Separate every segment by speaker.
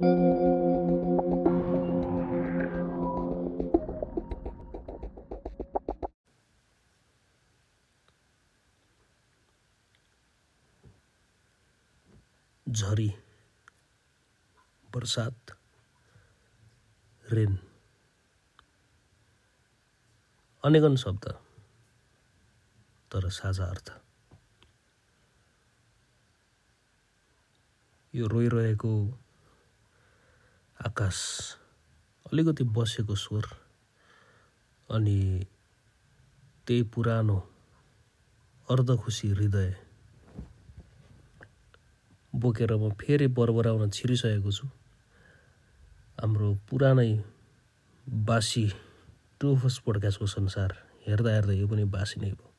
Speaker 1: झरी बर्सात रेन। अनेकन शब्द तर साझा अर्थ। यो रोइरहेको आकाश अलिकति बसेको स्वर अनि त्यही पुरानो अर्धखुसी हृदय बोकेर म फेरि बरबराउन छिरिसकेको छु। हाम्रो पुरानै बासी टुफस पोडकास्टको संसार हेर्दा हेर्दा यो पनि बासी नै भयो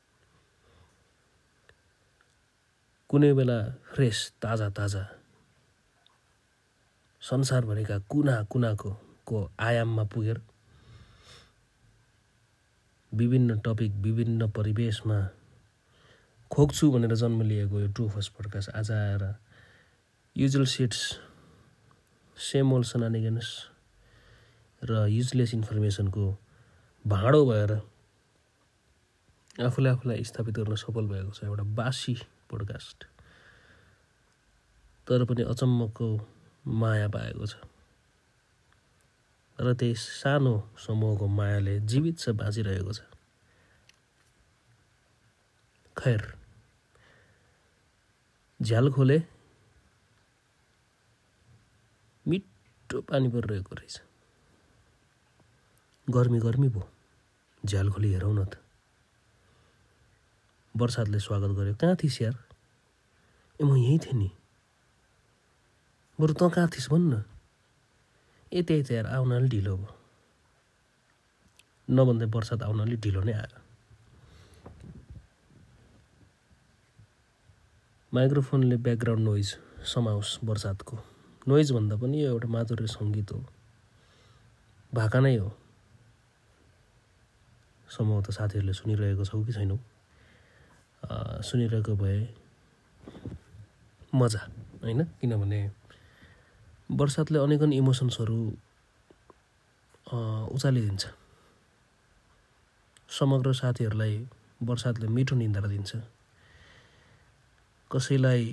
Speaker 1: कुनै बेला फ्रेस ताजा ताजा संसारभरिका कुना कुनाको को आयाममा पुगेर विभिन्न टपिक विभिन्न परिवेशमा खोक्छु भनेर जन्म लिएको यो टु फर्स्ट पोडकास्ट आज आएर युजुअल सिट्स सेम ओल सनानिगन्स र युजलेस इन्फर्मेसनको भाँडो भएर आफूले आफूलाई स्थापित गर्न सफल भएको छ एउटा बासी पोडकास्ट तर पनि अचम्मको माया पाएको छ। र त्यही सानो समूहको मायाले जीवित छ बाँचिरहेको छ। खैर झ्याल खोले मिठो पानी परिरहेको रहेछ। गर्मी गर्मी भयो। झ्याल खोली हेरौँ न त। वर्षातले स्वागत गर्यो। कहाँ थिइस् यार? ए म यहीँ थिएँ नि। बरु तँ कहाँ थिइस् भन् न। ए त्यही त आउन अलिक ढिलो भयो। नभन्दै वर्षात आउन अलिक ढिलो नै आयो। माइक्रोफोनले ब्याकग्राउन्ड नोइज समाओस् बर्सातको नोइज भन्दा पनि यो एउटा माधुर्य सङ्गीत हो। भाका नै हो। सम्भवतः साथीहरूले सुनिरहेको छौ कि छैनौ? सुनिरहेको भए मजा होइन? किनभने वर्षातले अनेकन इमोसन्सहरू उचालिदिन्छ। समग्र साथीहरूलाई वर्षातले मिठो निन्द्रा दिन्छ। कसैलाई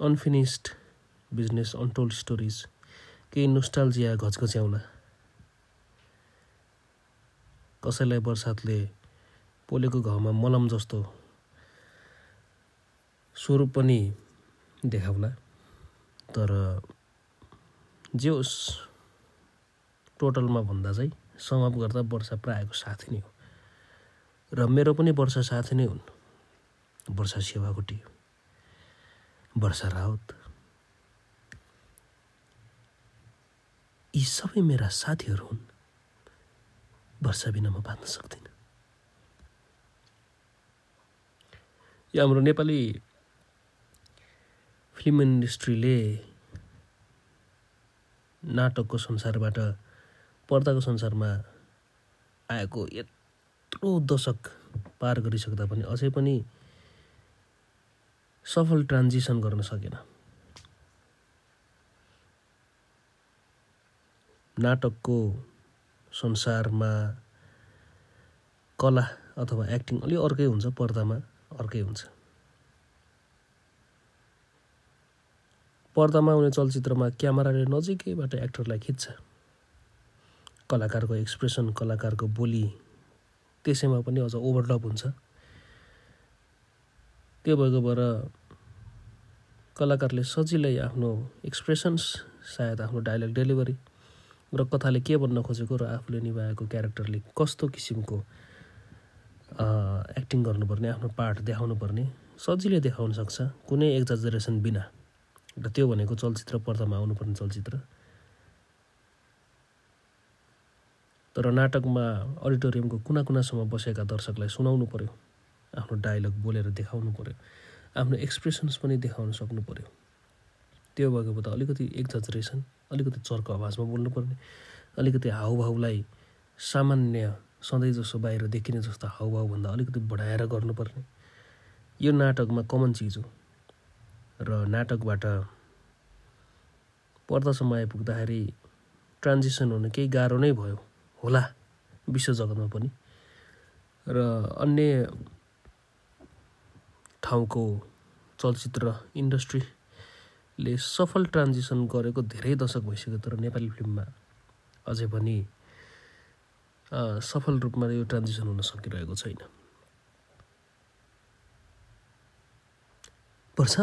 Speaker 1: अनफिनिस्ड बिजनेस अनटोल्ड स्टोरिज केही नोस्टाल्जिया घचघच्याउला कसैलाई बर्सातले पोलेको घाउमा मलम जस्तो स्वरूप पनि देखाउला तर जे होस् टोटलमा भन्दा चाहिँ समाप गर्दा वर्षा प्रायःको साथी नै हो। र मेरो पनि वर्षा साथी नै हुन्। वर्षा सेवाकोटी वर्षा राउत। यी सबै मेरा साथीहरू हुन्। वर्षा बिना म बाँच्न सक्दिनँ। यो हाम्रो नेपाली फिल्म इन्डस्ट्रीले नाटकको संसारबाट पर्दाको संसारमा आएको यत्रो दशक पार गरिसक्दा पनि अझै पनि सफल ट्रान्जिसन गर्न सकेन। नाटकको संसारमा कला अथवा एक्टिङ अलि अर्कै हुन्छ पर्दामा अर्कै हुन्छ। पर्दामा आउने चलचित्रमा क्यामेराले नजिकैबाट एक्टरलाई खिच्छ। कलाकारको एक्सप्रेसन कलाकारको बोली त्यसैमा पनि अझ ओभरलप हुन्छ। त्यो भएको भएर कलाकारले सजिलै आफ्नो एक्सप्रेसन्स सायद आफ्नो डायलग डेलिभरी र कथाले के भन्न खोजेको र आफूले निभाएको क्यारेक्टरले कस्तो किसिमको एक्टिङ गर्नुपर्ने आफ्नो पार्ट देखाउनु पर्ने सजिलै देखाउन सक्छ कुनै एक्जाजरेसन बिना। र त्यो भनेको चलचित्र पर्दामा आउनुपर्ने चलचित्र। तर नाटकमा अडिटोरियमको कुना कुनासम्म बसेका दर्शकलाई सुनाउनु पऱ्यो आफ्नो डायलग बोलेर देखाउनु पऱ्यो आफ्नो एक्सप्रेसन्स पनि देखाउन सक्नु पऱ्यो त्यो भएको त अलिकति एक्जाजरेसन अलिकति चर्को आवाजमा बोल्नुपर्ने अलिकति हाउभाउलाई सामान्य सधैँ जसो बाहिर देखिने जस्तो हाउभाउभन्दा अलिकति बढाएर गर्नुपर्ने। यो नाटकमा कमन चिज हो। र नाटकबाट पर्दासम्म आइपुग्दाखेरि ट्रान्जिसन हुन केही गाह्रो नै भयो होला विश्व जगतमा पनि। र अन्य ठाउँको चलचित्र इन्डस्ट्रीले सफल ट्रान्जिसन गरेको धेरै दशक भइसक्यो तर नेपाली फिल्ममा अझै पनि सफल रूपमा यो ट्रान्जिसन हुन सकिरहेको छैन। पर्छ?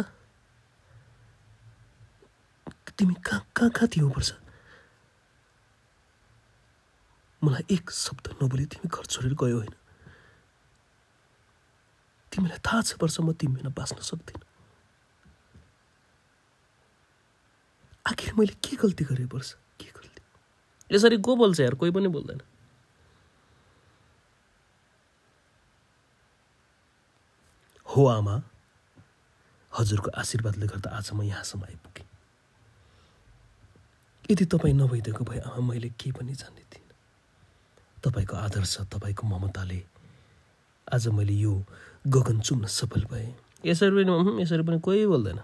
Speaker 1: तिमी कहाँ कहाँ कहाँ पर्छ मलाई एक शब्द नबोली तिमी घर छोडेर गयो होइन। तिमीलाई थाहा छ पर्छ म तिमी बिना बाँच्न सक्दिनँ। आखिर मैले के गल्ती गरेँ पर्छ के गल्ती? यसरी को बोल्छ यार कोही पनि बोल्दैन। हो आमा हजुरको आशीर्वादले गर्दा आज म यहाँसम्म आइपुगेँ। यदि तपाईँ नभइदिएको भए आमा मैले केही पनि जान्ने थिइनँ तपाईँको आदर्श तपाईँको ममताले आज मैले यो गगन चुम्न सफल भएँ। यसरी पनि यसरी पनि कोही बोल्दैन।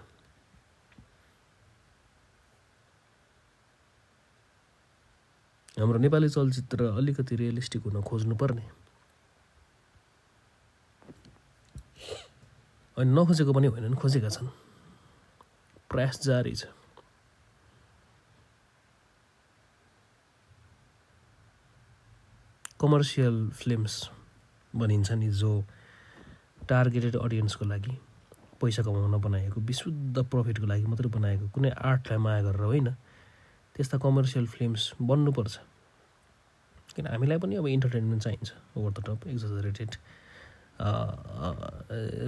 Speaker 1: हाम्रो नेपाली चलचित्र अलिकति रियलिस्टिक हुन खोज्नुपर्ने। अनि नखोजेको पनि होइन खोजेका छन्। प्रयास जारी छ। कमर्सियल फिल्म्स भनिन्छ नि जो टार्गेटेड अडियन्सको लागि पैसा कमाउन बनाएको विशुद्ध प्रफिटको लागि मात्रै बनाएको कुनै आर्टलाई माया गरेर होइन त्यस्ता कमर्सियल फिल्म्स बन्नुपर्छ। किन हामीलाई पनि अब इन्टरटेनमेन्ट चाहिन्छ over the top exaggerated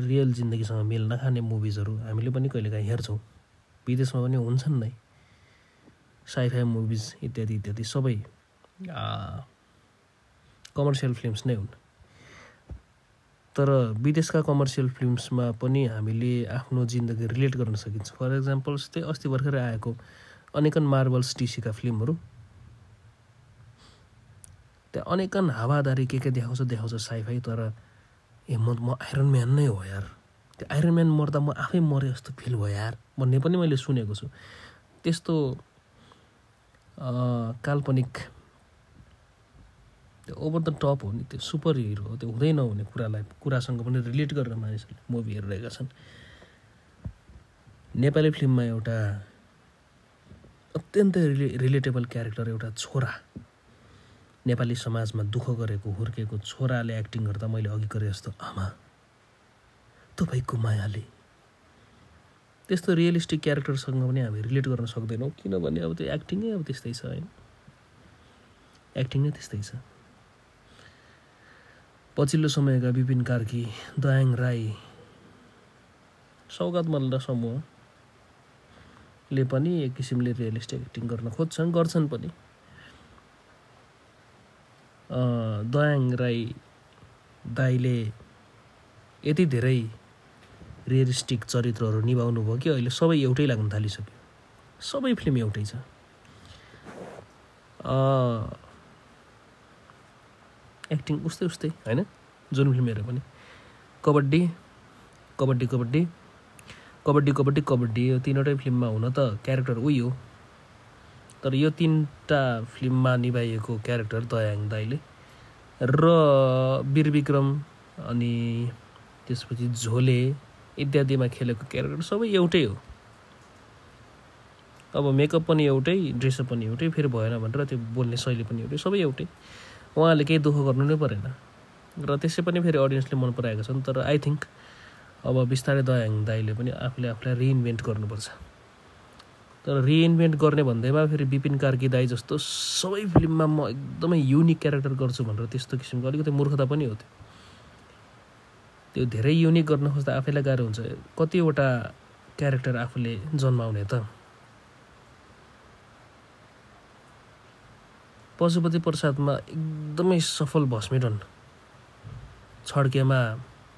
Speaker 1: real जिन्दगीसँग मेल नखाने मुभिजहरू हामीले पनि कहिलेकाहीँ हेर्छौँ। विदेशमा पनि हुन्छन् नै। साइफाई मुभिज इत्यादि इत्यादि सबै कमर्सियल फिल्म्स नै हुन्। तर विदेशका कमर्सियल फिल्म्समा पनि हामीले आफ्नो जिन्दगी रिलेट गर्न सकिन्छ। फर इक्जाम्पल जस्तै अस्ति भर्खरै आएको अनेकन मार्बल्स टिसीका फिल्महरू त्यहाँ अनेकन हावादारी के के देखाउँछ देखाउँछ साइफाई तर ए म म आइरन म्यान नै हो यार। त्यो आइरन म्यान मर्दा म आफै मरे जस्तो फिल भयो यार भन्ने पनि मैले सुनेको छु। त्यस्तो काल्पनिक त्यो ओभर द टप हो नि त्यो सुपर हिरो हो त्यो हुँदै नहुने कुरालाई कुरासँग पनि रिलेट गरेर मानिसहरूले मुभी हेरिरहेका छन्। नेपाली फिल्ममा एउटा अत्यन्तै रिले रिलेटेबल क्यारेक्टर एउटा छोरा। नेपाली समाजमा दुःख गरेको हुर्केको छोराले एक्टिङ गर्दा मैले अघि गरेँ जस्तो आमा। तपाईँको मायाले। त्यस्तो रियलिस्टिक क्यारेक्टरसँग पनि हामी रिलेट गर्न सक्दैनौँ किनभने अब त्यो एक्टिङै अब त्यस्तै छ होइन? एक्टिङ नै त्यस्तै छ। पछिल्लो समयका विपिन कार्की दयाङ राई सौगात मल्ल समूहले पनि एक किसिमले रियलिस्टिक एक्टिङ गर्न खोज्छन् गर्छन् पनि। दयाङ राई दाईले यति धेरै रियलिस्टिक चरित्रहरू निभाउनु भयो कि अहिले सबै एउटै लाग्न थालिसक्यो। सबै फिल्म एउटै छ। एक्टिङ उस्तै उस्तै। होइन? जुन फिल्म हेऱ्यो पनि। कबड्डी कबड्डी कबड्डी कबड्डी कबड्डी कबड्डी यो तिनवटै फिल्ममा हुन त क्यारेक्टर उही हो। तर यो तिनवटा फिल्ममा निभाइएको क्यारेक्टर दयाङ दाईले र वीर विक्रम अनि त्यसपछि झोले इत्यादिमा खेलेको क्यारेक्टर सबै एउटै हो। अब मेकअप पनि एउटै ड्रेसअप पनि एउटै फेरि भएन भनेर त्यो बोल्ने शैली पनि एउटै सबै एउटै। उहाँले केही दुःख गर्नु नै परेन। र त्यसै पनि फेरि अडियन्सले मन पराएका छन् तर आई थिङ्क अब बिस्तारै दयाङ दाईले पनि आफूले आफूलाई रिइन्भेन्ट गर्नुपर्छ। तर रिइन्भेन्ट गर्ने भन्दैमा फेरि विपिन कार्की दाई जस्तो सबै फिल्ममा म एकदमै युनिक क्यारेक्टर गर्छु भनेर त्यस्तो किसिमको अलिकति मूर्खता पनि हो त्यो। त्यो धेरै युनिक गर्न खोज्दा आफैलाई गाह्रो हुन्छ। कतिवटा क्यारेक्टर आफूले जन्माउने त। पशुपति प्रसादमा एकदमै सफल भस्मिटन छड्केमा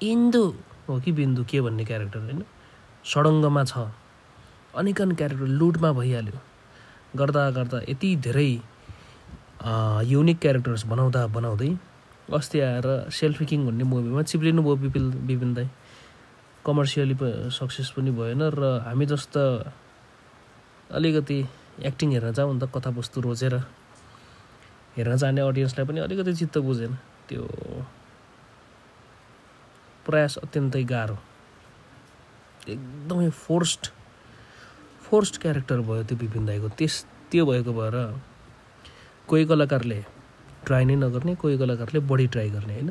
Speaker 1: इन्दु हो कि बिन्दु के भन्ने क्यारेक्टर होइन? सडङ्गमा छ। अनेकन क्यारेक्टर लुटमा भइहाल्यो। गर्दा गर्दा यति धेरै युनिक क्यारेक्टर्स बनाउँदा बनाउँदै अस्ति आएर सेल्फी किङ भन्ने मुभीमा चिप्लिनु भयो बिपिल बिपिन दाई। कमर्सियली सक्सेस पनि भएन र हामी जस्तो अलिकति एक्टिङ हेर्न जाउँ नि त कथावस्तु रोजेर हेर्न जाने अडियन्सलाई पनि अलिकति चित्त बुझेन। त्यो प्रयास अत्यन्तै गाह्रो। एकदमै फोर्स्ड फोर्स्ड क्यारेक्टर भयो त्यो विपिन दाईको। त्यस त्यो भएको भएर कोही कलाकारले ट्राई नै नगर्ने कोही कलाकारले बढी ट्राई गर्ने होइन?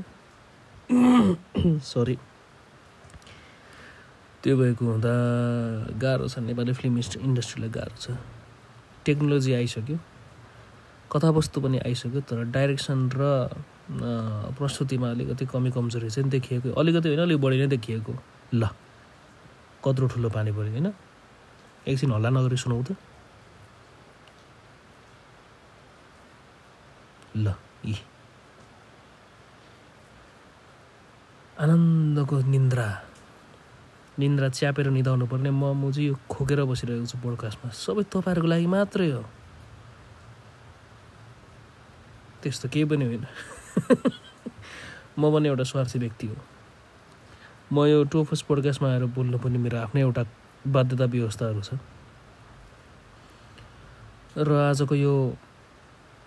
Speaker 1: सरी त्यो भएको हुँदा गाह्रो छ। नेपाली फिल्म इन्डस्ट्रीलाई गाह्रो छ। टेक्नोलोजी आइसक्यो। कथावस्तु पनि आइसक्यो तर डाइरेक्सन र प्रस्तुतिमा अलिकति कमी कमजोरी चाहिँ देखिएको। अलिकति होइन अलिक बढी नै देखिएको। ल कत्रो ठुलो पानी पऱ्यो होइन? एकछिन हल्ला नगरी सुनाउ त। ल यी आनन्दको निन्द्रा। निन्द्रा च्यापेर निधाउनु पर्ने म म चाहिँ यो खोकेर बसिरहेको छु पोडकास्टमा सबै तपाईँहरूको लागि मात्रै हो। त्यस्तो केही पनि होइन। म पनि एउटा स्वार्थी व्यक्ति हो। म यो टोफस पोडकास्टमा आएर बोल्नु पनि मेरो आफ्नै एउटा बाध्यता व्यवस्थाहरू छ र आजको यो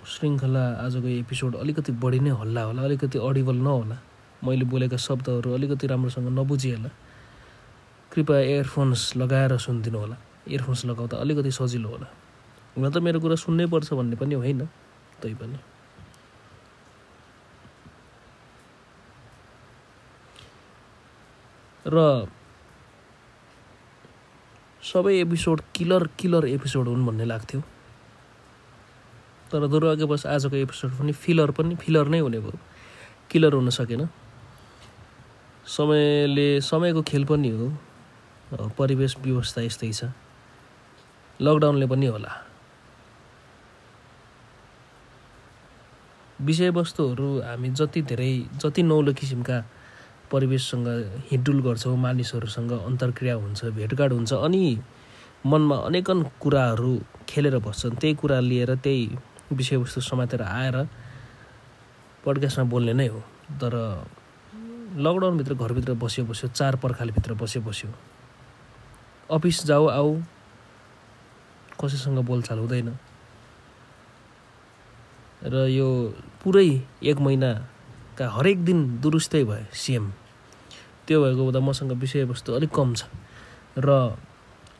Speaker 1: श्रृङ्खला आजको एपिसोड अलिकति बढी नै हल्ला होला अलिकति अडिबल नहोला। मैले बोलेका शब्दहरू अलिकति राम्रोसँग नबुझिएला। कृपया इयरफोन्स लगाएर सुनिदिनु होला। इयरफोन्स लगाउँदा अलिकति सजिलो होला। हुन त मेरो कुरा सुन्नै पर्छ भन्ने पनि होइन तै र सबै एपिसोड किलर किलर एपिसोड हुन् भन्ने लाग्थ्यो। तर दुर्भाग्यवश आजको एपिसोड पनि फिलर पनि फिलर नै हुने भयो। किलर हुन सकेन। समयले समयको खेल पनि हो। परिवेश व्यवस्था यस्तै छ। लकडाउनले पनि होला। विषयवस्तुहरू हामी जति धेरै जति नौलो किसिमका परिवेशसँग हिँडुल गर्छौँ मानिसहरूसँग अन्तर्क्रिया हुन्छ भेटघाट हुन्छ अनि मनमा अनेकन कुराहरू खेलेर बस्छन्। त्यही कुरा लिएर त्यही विषयवस्तु समातेर आएर पडकास्टमा बोल्ने नै हो। तर लकडाउनभित्र घरभित्र बस्यो बस्यो चार पर्खालभित्र बस्यो बस्यो। अफिस जाऊ आऊ कसैसँग बोलचाल हुँदैन। र यो पुरै एक महिनाका हरेक दिन दुरुस्तै भए सिएम त्यो भएको हुँदा मसँग विषयवस्तु अलिक कम छ। र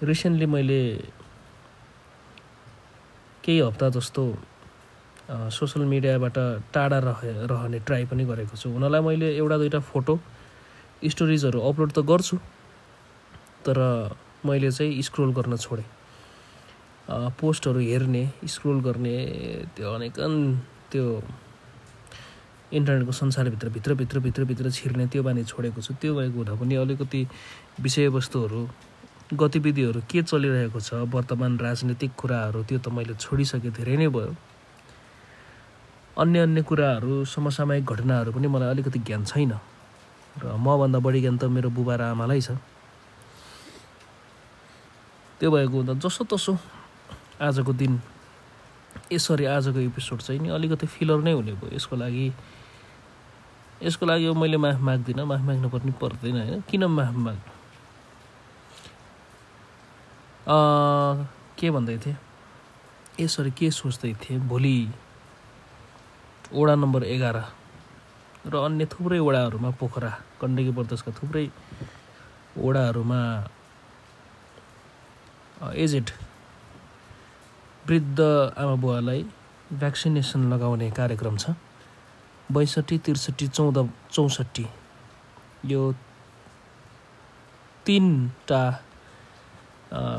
Speaker 1: रिसेन्टली मैले केही हप्ता जस्तो सोसियल मिडियाबाट टाढा रहे रहने ट्राई पनि गरेको छु। हुनलाई मैले एउटा दुइटा फोटो स्टोरिजहरू अपलोड त गर्छु तर मैले चाहिँ स्क्रोल गर्न छोडेँ। पोस्टहरू हेर्ने स्क्रोल गर्ने त्यो अनेकन त्यो इन्टरनेटको संसारभित्र भित्रभित्र भित्रभित्र छिर्ने त्यो बानी छोडेको छु त्यो भएको हुँदा पनि अलिकति विषयवस्तुहरू गतिविधिहरू के चलिरहेको छ वर्तमान राजनीतिक कुराहरू त्यो त मैले छोडिसकेँ धेरै नै भयो। अन्य अन्य कुराहरू समसामयिक घटनाहरू पनि मलाई अलिकति ज्ञान छैन। र मभन्दा बढी ज्ञान त मेरो बुबा र आमालाई छ। त्यो भएको हुँदा जसो तसो आजको दिन यसरी आजको एपिसोड चाहिँ नि अलिकति फिलर नै हुने भयो। यसको लागि यसको लागि मैले माफ माग्दिनँ माफ माग्नु पर्ने पर्दैन होइन? किन माफ माग्नु? के भन्दै थिएँ? यसरी के सोच्दै थिएँ? भोलि वडा नम्बर एघार र अन्य थुप्रै वडाहरूमा पोखरा गण्डकी प्रदेशका थुप्रै वडाहरूमा एजेड वृद्ध आमा बुवालाई भ्याक्सिनेसन लगाउने कार्यक्रम छ। बैसठी त्रिसठी चौध चौसठी. यो तिनवटा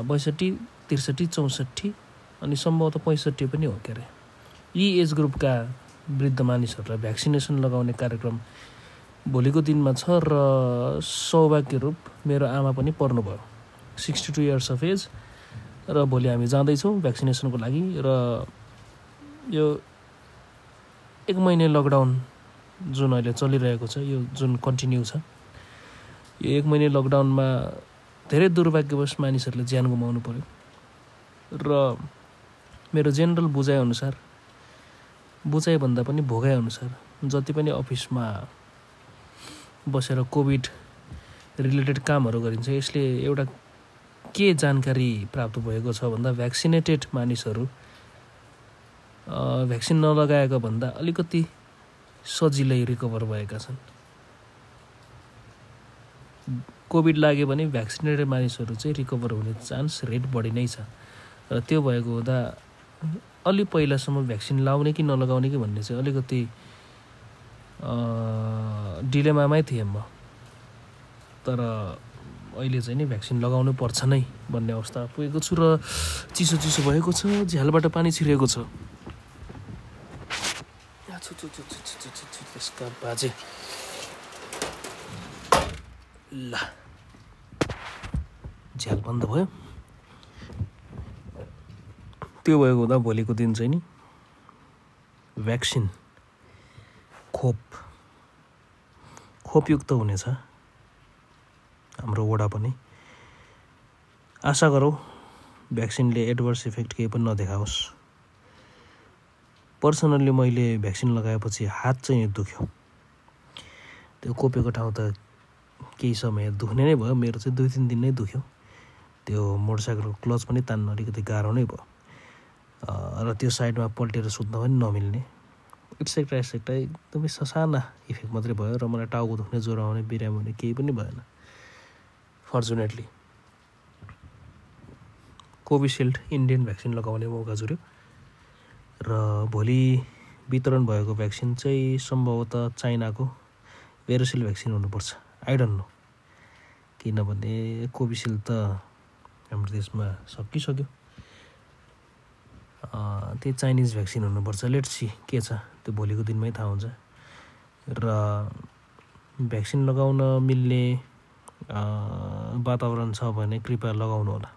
Speaker 1: बैसठी त्रिसठी चौसठी अनि सम्भवतः पैँसठी पनि हो के अरे। यी एज ग्रुपका वृद्ध मानिसहरूलाई भ्याक्सिनेसन लगाउने कार्यक्रम भोलिको दिनमा छ र सौभाग्य रूप मेरो आमा पनि पर्नुभयो। Sixty two years of age र भोलि हामी जाँदैछौँ भ्याक्सिनेसनको लागि र यो एक महिने लकडाउन जुन अहिले चलिरहेको छ यो जुन कन्टिन्यू छ यो एक महिने लकडाउनमा धेरै दुर्भाग्यवश मानिसहरूले ज्यान गुमाउनु पऱ्यो र मेरो जेनरल बुझाइअनुसार बुझाइभन्दा पनि भोगाइअनुसार जति पनि अफिसमा बसेर कोभिड रिलेटेड कामहरू गरिन्छ यसले एउटा के जानकारी प्राप्त भएको छ भन्दा भ्याक्सिनेटेड मानिसहरू भ्याक्सिन नलगाएको भन्दा अलिकति सजिलै रिकभर भएका छन्। कोभिड लाग्यो भने भ्याक्सिनेटेड मानिसहरू चाहिँ रिकभर हुने चान्स रेट बढी नै छ। र त्यो भएको हुँदा अलि पहिलासम्म भ्याक्सिन लाउने कि नलगाउने कि भन्ने चाहिँ अलिकति डिलेमामै थिएँ म। तर अहिले चाहिँ नि भ्याक्सिन लगाउनु पर्छ नै भन्ने अवस्था पुगेको छु र चिसो चिसो भएको छ झ्यालबाट पानी छिरेको छ। त्यसका बाजे? ल। झ्याल बन्द भयो। त्यो भएको हुँदा भोलिको दिन चाहिँ नि भ्याक्सिन खोप खोपयुक्त हुनेछ। हाम्रो वडा पनि। आशा गरौँ भ्याक्सिनले एडभर्स इफेक्ट केही पनि नदेखाओस्। पर्सनल्ली मैले भ्याक्सिन लगाएपछि हात चाहिँ दुख्यो। त्यो कोपेको ठाउँ त केही समय दुख्ने नै भयो। मेरो चाहिँ दुई तिन दिन नै दुख्यो। त्यो मोटरसाइकलको क्लच पनि तान्न अलिकति गाह्रो नै भयो। र त्यो साइडमा पल्टेर सुत्न पनि नमिल्ने। एक्सेक्ट्रा एक्सेक्ट्रा एकदमै ससाना इफेक्ट मात्रै भयो र मलाई टाउको दुख्ने ज्वरो आउने बिरामी हुने केही पनि भएन। फर्चुनेटली कोभिसिल्ड इन्डियन भ्याक्सिन लगाउने मौका जुऱ्यो। र भोलि वितरण भएको भ्याक्सिन चाहिँ सम्भवतः चाइनाको भेरोसिल भ्याक्सिन हुनुपर्छ। आई डोन्ट नो किनभने कोभिसिल्ड त हाम्रो देशमा सकिसक्यो। त्यही चाइनिज भ्याक्सिन हुनुपर्छ। लेट सी के छ। त्यो भोलिको दिनमै थाहा हुन्छ। र भ्याक्सिन लगाउन मिल्ने वातावरण छ भने कृपया लगाउनु होला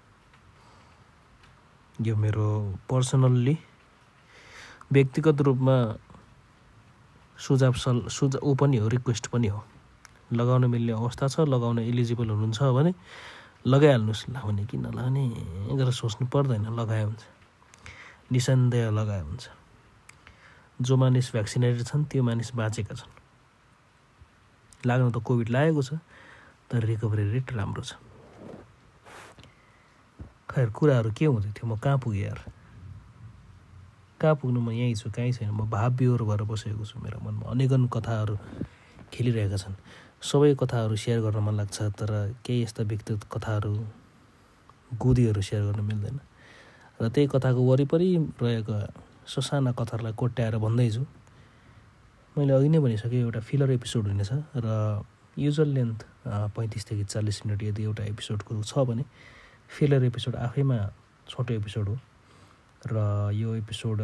Speaker 1: यो मेरो पर्सनल्ली व्यक्तिगत रूपमा सुझाव सल सुझाव ऊ पनि हो रिक्वेस्ट पनि हो। लगाउन मिल्ने अवस्था छ लगाउन इलिजिबल हुनुहुन्छ भने लगाइहाल्नुहोस् लगाउने कि नलाउने गरेर सोच्नु पर्दैन लगाए हुन्छ निसन्देह लगाए हुन्छ जो मानिस भ्याक्सिनेटेड छन् त्यो मानिस बाँचेका छन्। लाग्नु त कोभिड लागेको छ तर रिकभरी रेट राम्रो छ। खैर कुराहरू के हुँदै थियो म कहाँ पुगेँ यार? कहाँ पुग्नु म यहीँ छु कहीँ छैन? म भाव बिहोर भएर बसेको छु मेरो मनमा। अनेकन कथाहरू खेलिरहेका छन्। सबै कथाहरू सेयर गर्न मन लाग्छ तर केही यस्ता व्यक्तिगत कथाहरू गुदीहरू सेयर गर्न मिल्दैन। र त्यही कथाको वरिपरि रहेका ससाना कथाहरूलाई कोट्याएर भन्दैछु। मैले अघि नै भनिसकेँ एउटा फिलर एपिसोड हुनेछ र युजल लेन्थ पैँतिसदेखि चालिस मिनट यदि एउटा एपिसोडको छ भने फिलर एपिसोड आफैमा छोटो एपिसोड हो। र यो एपिसोड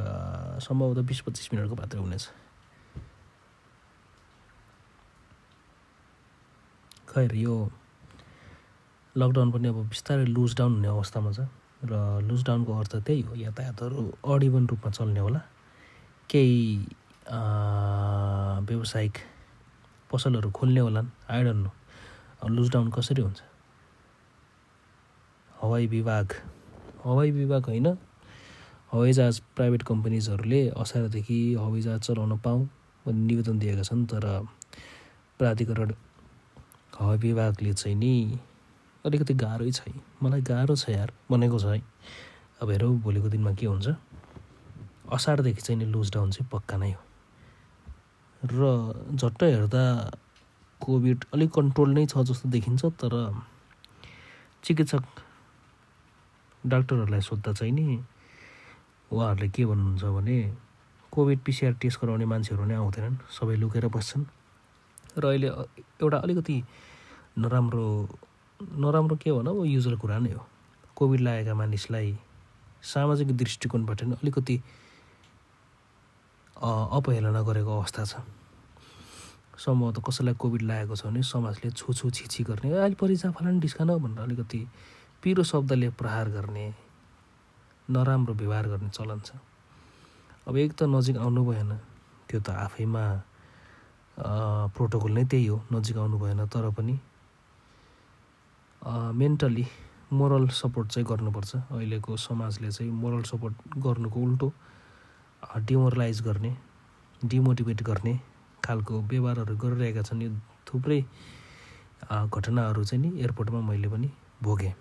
Speaker 1: सम्भवतः बिस पच्चिस मिनटको मात्रै हुनेछ। खैर यो लकडाउन पनि अब बिस्तारै लुज डाउन हुने अवस्थामा छ र लुज डाउनको अर्थ त्यही हो यातायातहरू अडिबन रूपमा चल्ने होला। केही व्यावसायिक पसलहरू खोल्ने होलान्। आइडन नो लुज डाउन कसरी हुन्छ? हवाई विभाग। हवाई विभाग होइन हवाईजहाज प्राइभेट कम्पनीजहरूले असारदेखि हवाईजहाज चलाउन पाऊँ भन्ने निवेदन दिएका छन् तर प्राधिकरण हवाई विभागले चाहिँ नि अलिकति गाह्रै छ मलाई गाह्रो छ यार भनेको छ है। अब हेरौँ भोलिको दिनमा के हुन्छ? असारदेखि चाहिँ नि लुज डाउन चाहिँ पक्का नै हो। र झट्ट हेर्दा कोभिड अलिक कन्ट्रोल नै छ जस्तो देखिन्छ तर चिकित्सक डाक्टरहरूलाई सोद्धा चाहिँ नि उहाँहरूले के भन्नुहुन्छ भने कोभिड पिसिआर टेस्ट गराउने मान्छेहरू नै आउँदैनन् सबै लुकेर बस्छन्। र अहिले एउटा अलिकति नराम्रो नराम्रो के भनौँ युजल कुरा नै हो। कोभिड लागेका मानिसलाई सामाजिक दृष्टिकोणबाट नै अलिकति अपहेलना गरेको अवस्था छ। सम्भवतः कसैलाई कोभिड लागेको छ भने समाजले छुछु छिछि गर्ने अहिले परिचा फलान डिस्कान भनेर अलिकति पिरो शब्दले प्रहार गर्ने नराम्रो व्यवहार गर्ने चलन छ। अब एक त नजिक आउनु भएन त्यो त आफैमा प्रोटोकल नै त्यही हो नजिक आउनु भएन तर पनि मेन्टली मोरल सपोर्ट चाहिँ गर्नुपर्छ। अहिलेको समाजले चाहिँ मोरल सपोर्ट गर्नुको उल्टो डिमोरलाइज गर्ने डिमोटिभेट गर्ने खालको व्यवहारहरू गरिरहेका छन्। यो थुप्रै घटनाहरू चाहिँ नि एयरपोर्टमा मैले पनि भोगेँ।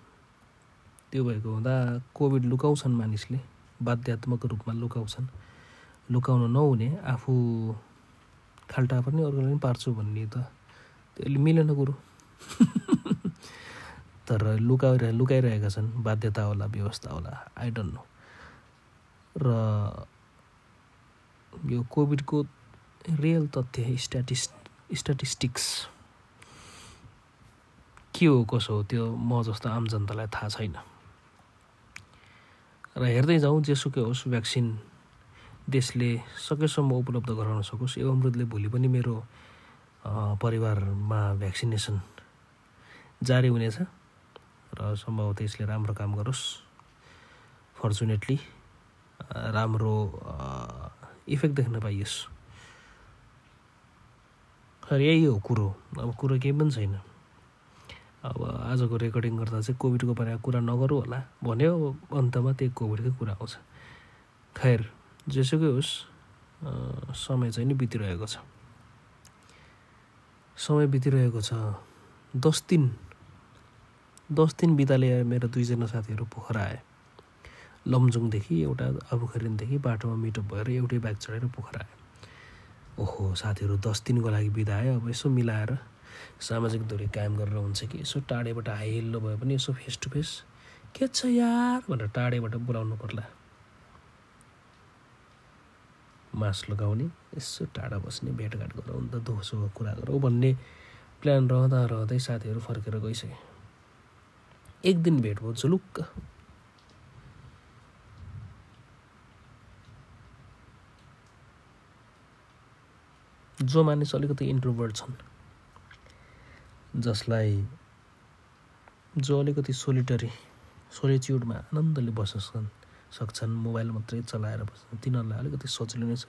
Speaker 1: त्यो भएको हुँदा कोभिड लुकाउँछन् मानिसले बाध्यात्मक रूपमा लुकाउँछन्। लुकाउन नहुने आफू खाल्टा पनि अर्कोलाई पनि पार्छु भन्ने त त्यसले मिलेन कुरो। तर लुकाइरहे लुकाइरहेका छन् बाध्यता होला व्यवस्था होला आई डोन्ट नो र यो कोभिडको रियल तथ्य स्ट्याटिस स्ट्याटिस्टिक्स के हो कसो हो त्यो म जस्तो आम जनतालाई थाहा छैन। र हेर्दै जाउँ जेसुकै होस् भ्याक्सिन देशले सकेसम्म उपलब्ध गराउन सकोस्। यो अमृतले भोलि पनि मेरो परिवारमा भ्याक्सिनेसन जारी हुनेछ र सम्भवतः यसले राम्रो काम गरोस्। फर्चुनेटली राम्रो इफेक्ट देख्न पाइयोस्। खै यही हो कुरो। अब कुरो केही पनि छैन। अब आजको रेकर्डिङ गर्दा चाहिँ कोभिडको बारेमा कुरा नगरौँ होला। भन्यो अन्तमा त्यही कोभिडकै कुरा आउँछ। खैर जेसुकै होस् समय चाहिँ नि बितिरहेको छ। समय बितिरहेको छ। दस दिन दस दिन बिताले मेरो दुईजना साथीहरू पोखरा आए। लमजुङदेखि एउटा अबुखरिनदेखि बाटोमा मिटअप भएर एउटै बाइक चढेर पोखरा आयो ओहो साथीहरू दस दिनको लागि बिदा आयो अब यसो मिलाएर सामाजिक दूरी कायम गरेर हुन्छ कि? यसो टाढेबाट हाइल्लो भए पनि यसो फेस टु फेस के छ यार? भनेर टाढेबाट बोलाउनु पर्ला। मास लगाउने यसो टाढा बस्ने भेटघाट गरौँ त दोसो कुरा गरौँ भन्ने प्लान रहँदा रहँदै साथीहरू फर्केर गइसके। एक दिन भेट भयो झुलुक्क जो मानिस अलिकति इन्ट्रोभर्ट छन् जसलाई जो अलिकति सोलिटरी सोलिच्युडमा आनन्दले बस्न सक्छन् मोबाइल मात्रै चलाएर बस्छन् तिनीहरूलाई अलिकति सजिलो नै छ।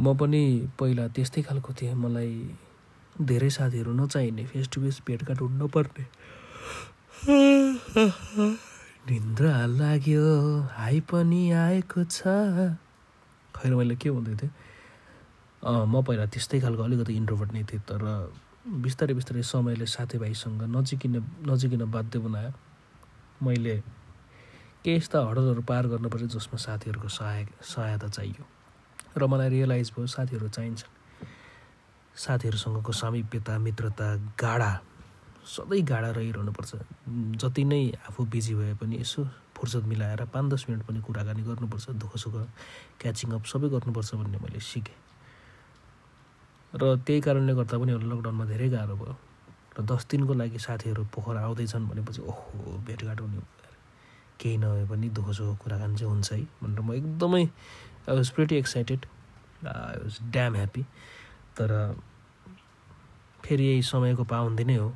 Speaker 1: म पनि पहिला त्यस्तै खालको थिएँ। मलाई धेरै साथीहरू नचाहिने फेस टु फेस भेटघाट हुनु नपर्ने निन्द्रा लाग्यो हाई पनि आएको छ। खैर मैले के भन्दै थिएँ? म पहिला त्यस्तै खालको अलिकति इन्ट्रोभर्ट नै थिएँ तर बिस्तारै बिस्तारै समयले साथीभाइसँग नजिकिन नजिकिन बाध्य बनायो। मैले केही यस्ता हडलहरू पार गर्नुपर्छ जसमा साथीहरूको सहाय सहायता चाहियो। र मलाई रियलाइज भयो साथीहरू चाहिन्छन्। साथीहरूसँगको सामिप्यता मित्रता गाढा सधैँ गाढा रहिरहनुपर्छ। जति नै आफू बिजी भए पनि यसो फुर्सद मिलाएर पाँच दस मिनट पनि कुराकानी गर्नुपर्छ दुःख सुख क्याचिङ अप सबै गर्नुपर्छ भन्ने मैले सिकेँ। र त्यही कारणले गर्दा पनि लकडाउनमा धेरै गाह्रो भयो। र दस दिनको लागि साथीहरू पोखरा आउँदैछन् भनेपछि ओहो भेटघाट हुने केही नभए पनि दुःख सुख कुराकानी चाहिँ हुन्छ है। भनेर म एकदमै I was pretty excited I was damn happy तर फेरि यही समयको पाबन्दी नै हो।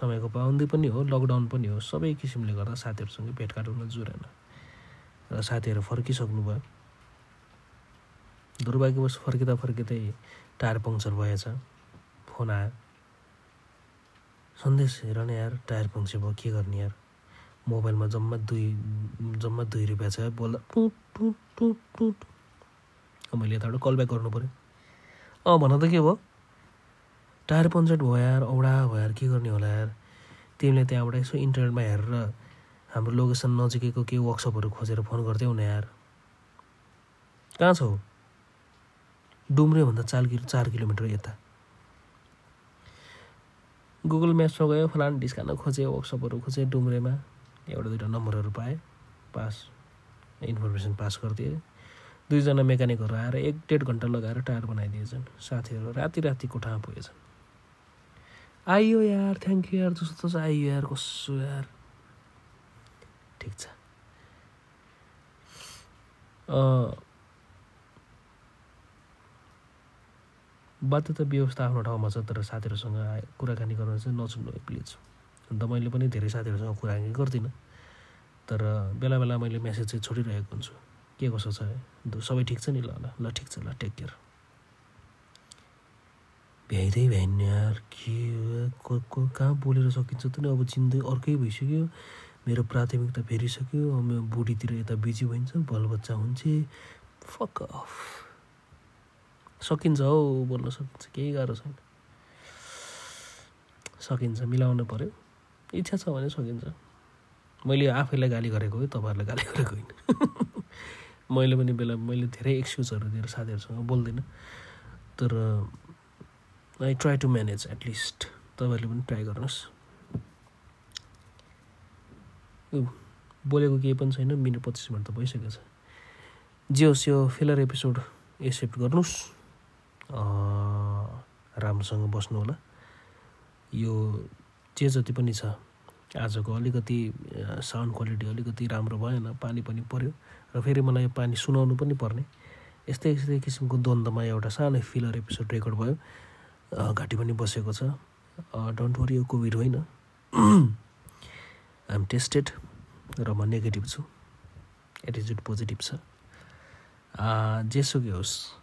Speaker 1: समयको पाबन्दी पनि हो लकडाउन पनि हो। सबै किसिमले गर्दा साथीहरूसँग भेटघाट हुन जुरेन। र साथीहरू फर्किसक्नु भयो दुर्भाग्यवश फर्किँदा फर्किँदै टायर पङ्चर भएछ। फोन आयो। सन्देश हेर न यार टायर पङ्चर भयो के गर्ने यार? मोबाइलमा जम्मा दुई जम्मा दुई रुपियाँ छ। बोल्दा टुट टुट टुट टुट। मैले यताबाट कल ब्याक गर्नु पऱ्यो अँ भन त के भयो? टायर पङ्चर भयो यार औडा भयो यार के गर्ने होला यार? तिमीले त्यहाँबाट यसो इन्टरनेटमा हेरेर हाम्रो लोकेसन नजिकैको केही वर्कसपहरू खोजेर फोन गर्थ्यौ न यार। कहाँ छौ? डुम्रेभन्दा चार किलो चार किलोमिटर यता। गुगल म्याप्समा गयो फलान डिस्कान खोजेँ वर्कसपहरू खोजेँ डुम्रेमा एउटा दुइटा नम्बरहरू पाएँ पास इन्फर्मेसन पास गरिदिएँ। दुईजना मेकानिकहरू आएर एक डेढ घन्टा लगाएर टायर बनाइदिएछन् साथीहरू राति राति कोठामा पुगेछन्। आइयो यार थ्याङ्क यू यार जस्तो तस्तो आइयो यार कसो यार। ठिक छ। बाध्यता व्यवस्था आफ्नो ठाउँमा छ तर साथीहरूसँग कुराकानी गर्न चाहिँ नछुन्नु प्लिज अन्त मैले पनि धेरै साथीहरूसँग कुराकानी गर्दिनँ। तर बेला बेला मैले मेसेज चाहिँ छोडिरहेको हुन्छु। के कसो छ? सबै ठिक छ नि? ल ल ल ठिक छ ल टेक केयर भ्याइँदै भ्याइन्न यार के को को कहाँ बोलेर सकिन्छ त नि? अब चिन्दै अर्कै भइसक्यो। मेरो प्राथमिकता फेरिसक्यो। म बुढीतिर यता बिजी भइन्छ बालबच्चा हुन्छ। फक अफ सकिन्छ हौ बोल्न सकिन्छ केही गाह्रो छैन। सकिन्छ मिलाउनु पऱ्यो इच्छा छ भने सकिन्छ। मैले आफैलाई गाली गरेको हो तपाईँहरूलाई गाली गरेको होइन। मैले पनि बेला मैले धेरै एक्सक्युजहरू दिएर साथीहरूसँग बोल्दिनँ। तर I try to manage at least तपाईँहरूले पनि ट्राई गर्नुहोस्। बोलेको केही पनि छैन। मिनट पच्चिस मिनट त भइसकेको छ। जे होस् यो फिलर एपिसोड एक्सेप्ट गर्नुहोस्। राम्रोसँग बस्नु होला। यो जे जति पनि छ आजको अलिकति साउन्ड क्वालिटी अलिकति राम्रो भएन पानी पनि पऱ्यो र फेरि मलाई यो पानी सुनाउनु पनि पर्ने। यस्तै यस्तै किसिमको द्वन्द्वमा एउटा सानो फिलर एपिसोड रेकर्ड भयो। घाँटी पनि बसेको छ। डोन्ट वरी यो कोभिड होइन। आइएम टेस्टेड र म नेगेटिभ छु। एटिच्युड पोजिटिभ छ जेसुकै होस्।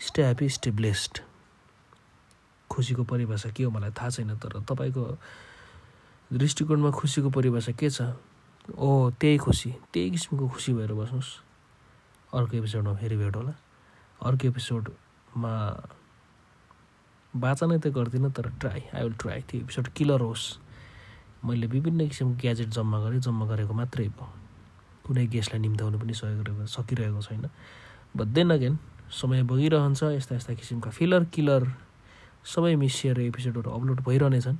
Speaker 1: स्टे ह्याप्पी स्टे ब्लेस्ड खुसीको परिभाषा के हो मलाई थाहा छैन तर तपाईँको दृष्टिकोणमा खुसीको परिभाषा के छ? ओ त्यही खुसी। त्यही किसिमको खुसी भएर बस्नुहोस्। अर्को एपिसोडमा फेरि भेट होला अर्को एपिसोडमा बाचा नै त गर्दिनँ तर ट्राई आई विल ट्राई त्यो एपिसोड किलर होस्। मैले विभिन्न किसिमको ग्याजेट जम्मा गरेँ। जम्मा गरेको मात्रै भयो। कुनै गेस्टलाई निम्ताउनु पनि सहयोग सकिरहेको छैन। बट देन अगेन समय बगिरहन्छ यस्ता यस्ता किसिमका फिलर किलर सबै मिसिएर एपिसोडहरू अपलोड भइरहनेछन्।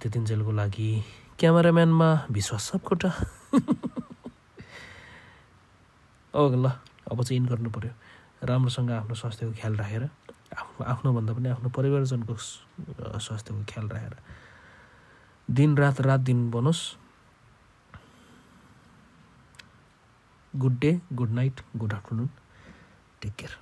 Speaker 1: त्यतिन्जेलको लागि क्यामेराम्यानमा विश्वास सबकोटा ओके ल अब चाहिँ इन गर्नु पऱ्यो राम्रोसँग आफ्नो स्वास्थ्यको ख्याल राखेर आफ्नो आफ्नोभन्दा पनि आफ्नो परिवारजनको स्वास्थ्यको ख्याल राखेर। दिन रात रात दिन बनोस्। Good day good night good afternoon take care